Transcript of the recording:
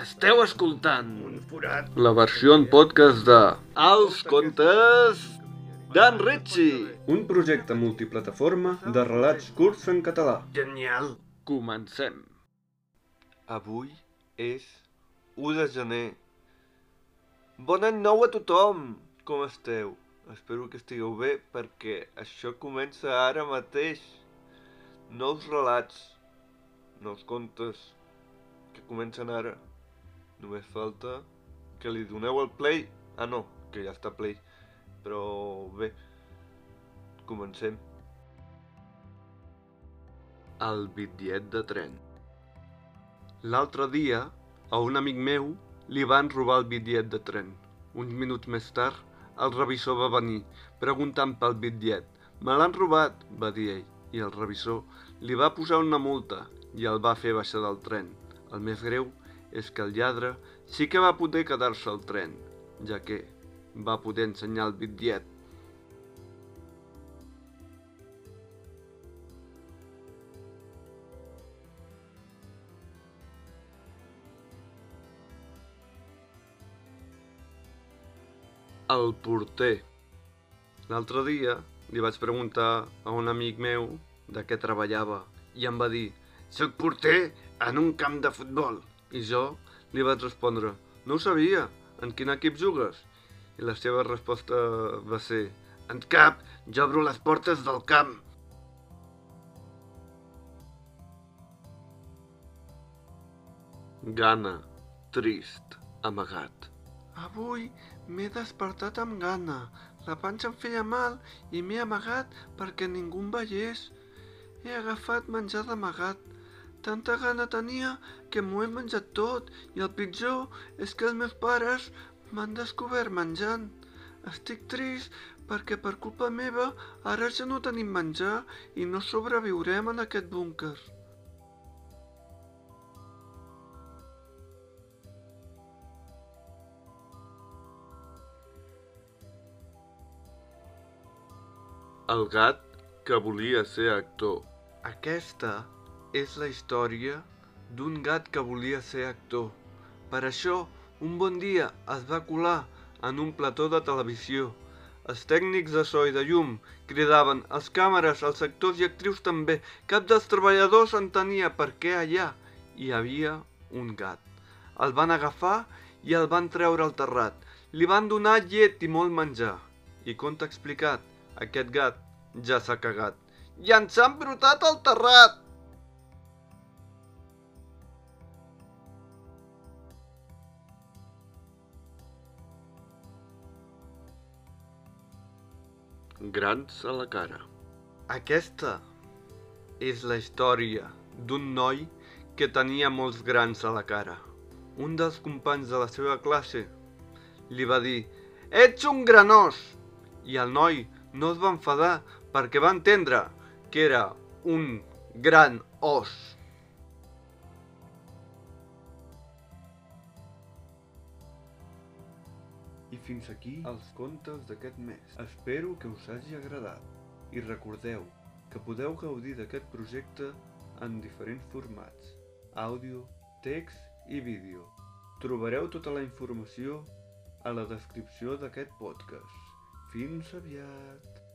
Esteu escoltant la versió en podcast de Els contes d'en Ritchie, un projecte multiplataforma de relats curts en català. Genial. Comencem. Avui és 1 de gener. Bon any nou a tothom! Com esteu? Espero que estigueu bé perquè això comença ara mateix. Nous relats, nous contes comencen ara. Només falta que li doneu el play. Ah no, que ja està play. Però bé, comencem. El bitllet de tren. L'altre dia, a un amic meu li van robar el bitllet de tren. Uns minuts més tard, el revisor va venir, preguntant pel bitllet. Me l'han robat, va dir ell, i el revisor li va posar una multa i el va fer baixar del tren. El més greu és que el lladre sí que va poder quedar-se al tren, ja que va poder ensenyar el bitllet. El porter. L'altre dia li vaig preguntar a un amic meu de què treballava i em va dir «Soc porter en un camp de futbol». I jo li vaig respondre «No ho sabia, en quin equip jugues?» I la seva resposta va ser «En cap, jo obro les portes del camp». Gana, trist, amagat. Avui m'he despertat amb gana. La panxa em feia mal i m'he amagat perquè ningú em veiés. He agafat menjar d'amagat. Tanta gana tenia que m'ho he menjat tot i el pitjor és que els meus pares m'han descobert menjant. Estic trist perquè per culpa meva ara ja no tenim menjar i no sobreviurem en aquest búnquer. El gat que volia ser actor. Aquesta és la història d'un gat que volia ser actor. Per això, un bon dia es va colar en un plató de televisió. Els tècnics de so i de llum cridaven els càmeres, els actors i actrius també. Cap dels treballadors entenia per què allà hi havia un gat. El van agafar i el van treure al terrat. Li van donar llet i molt menjar. I com t'ha explicat, aquest gat ja s'ha cagat. I ens han brotat al terrat! Grans a la cara. Aquesta és la història d'un noi que tenia molts grans a la cara. Un dels companys de la seva classe li va dir «Ets un granós!» i el noi no es va enfadar perquè va entendre que era un gran os. I fins aquí els contes d'aquest mes. Espero que us hagi agradat. I recordeu que podeu gaudir d'aquest projecte en diferents formats. Àudio, text i vídeo. Trobareu tota la informació a la descripció d'aquest podcast. Fins aviat!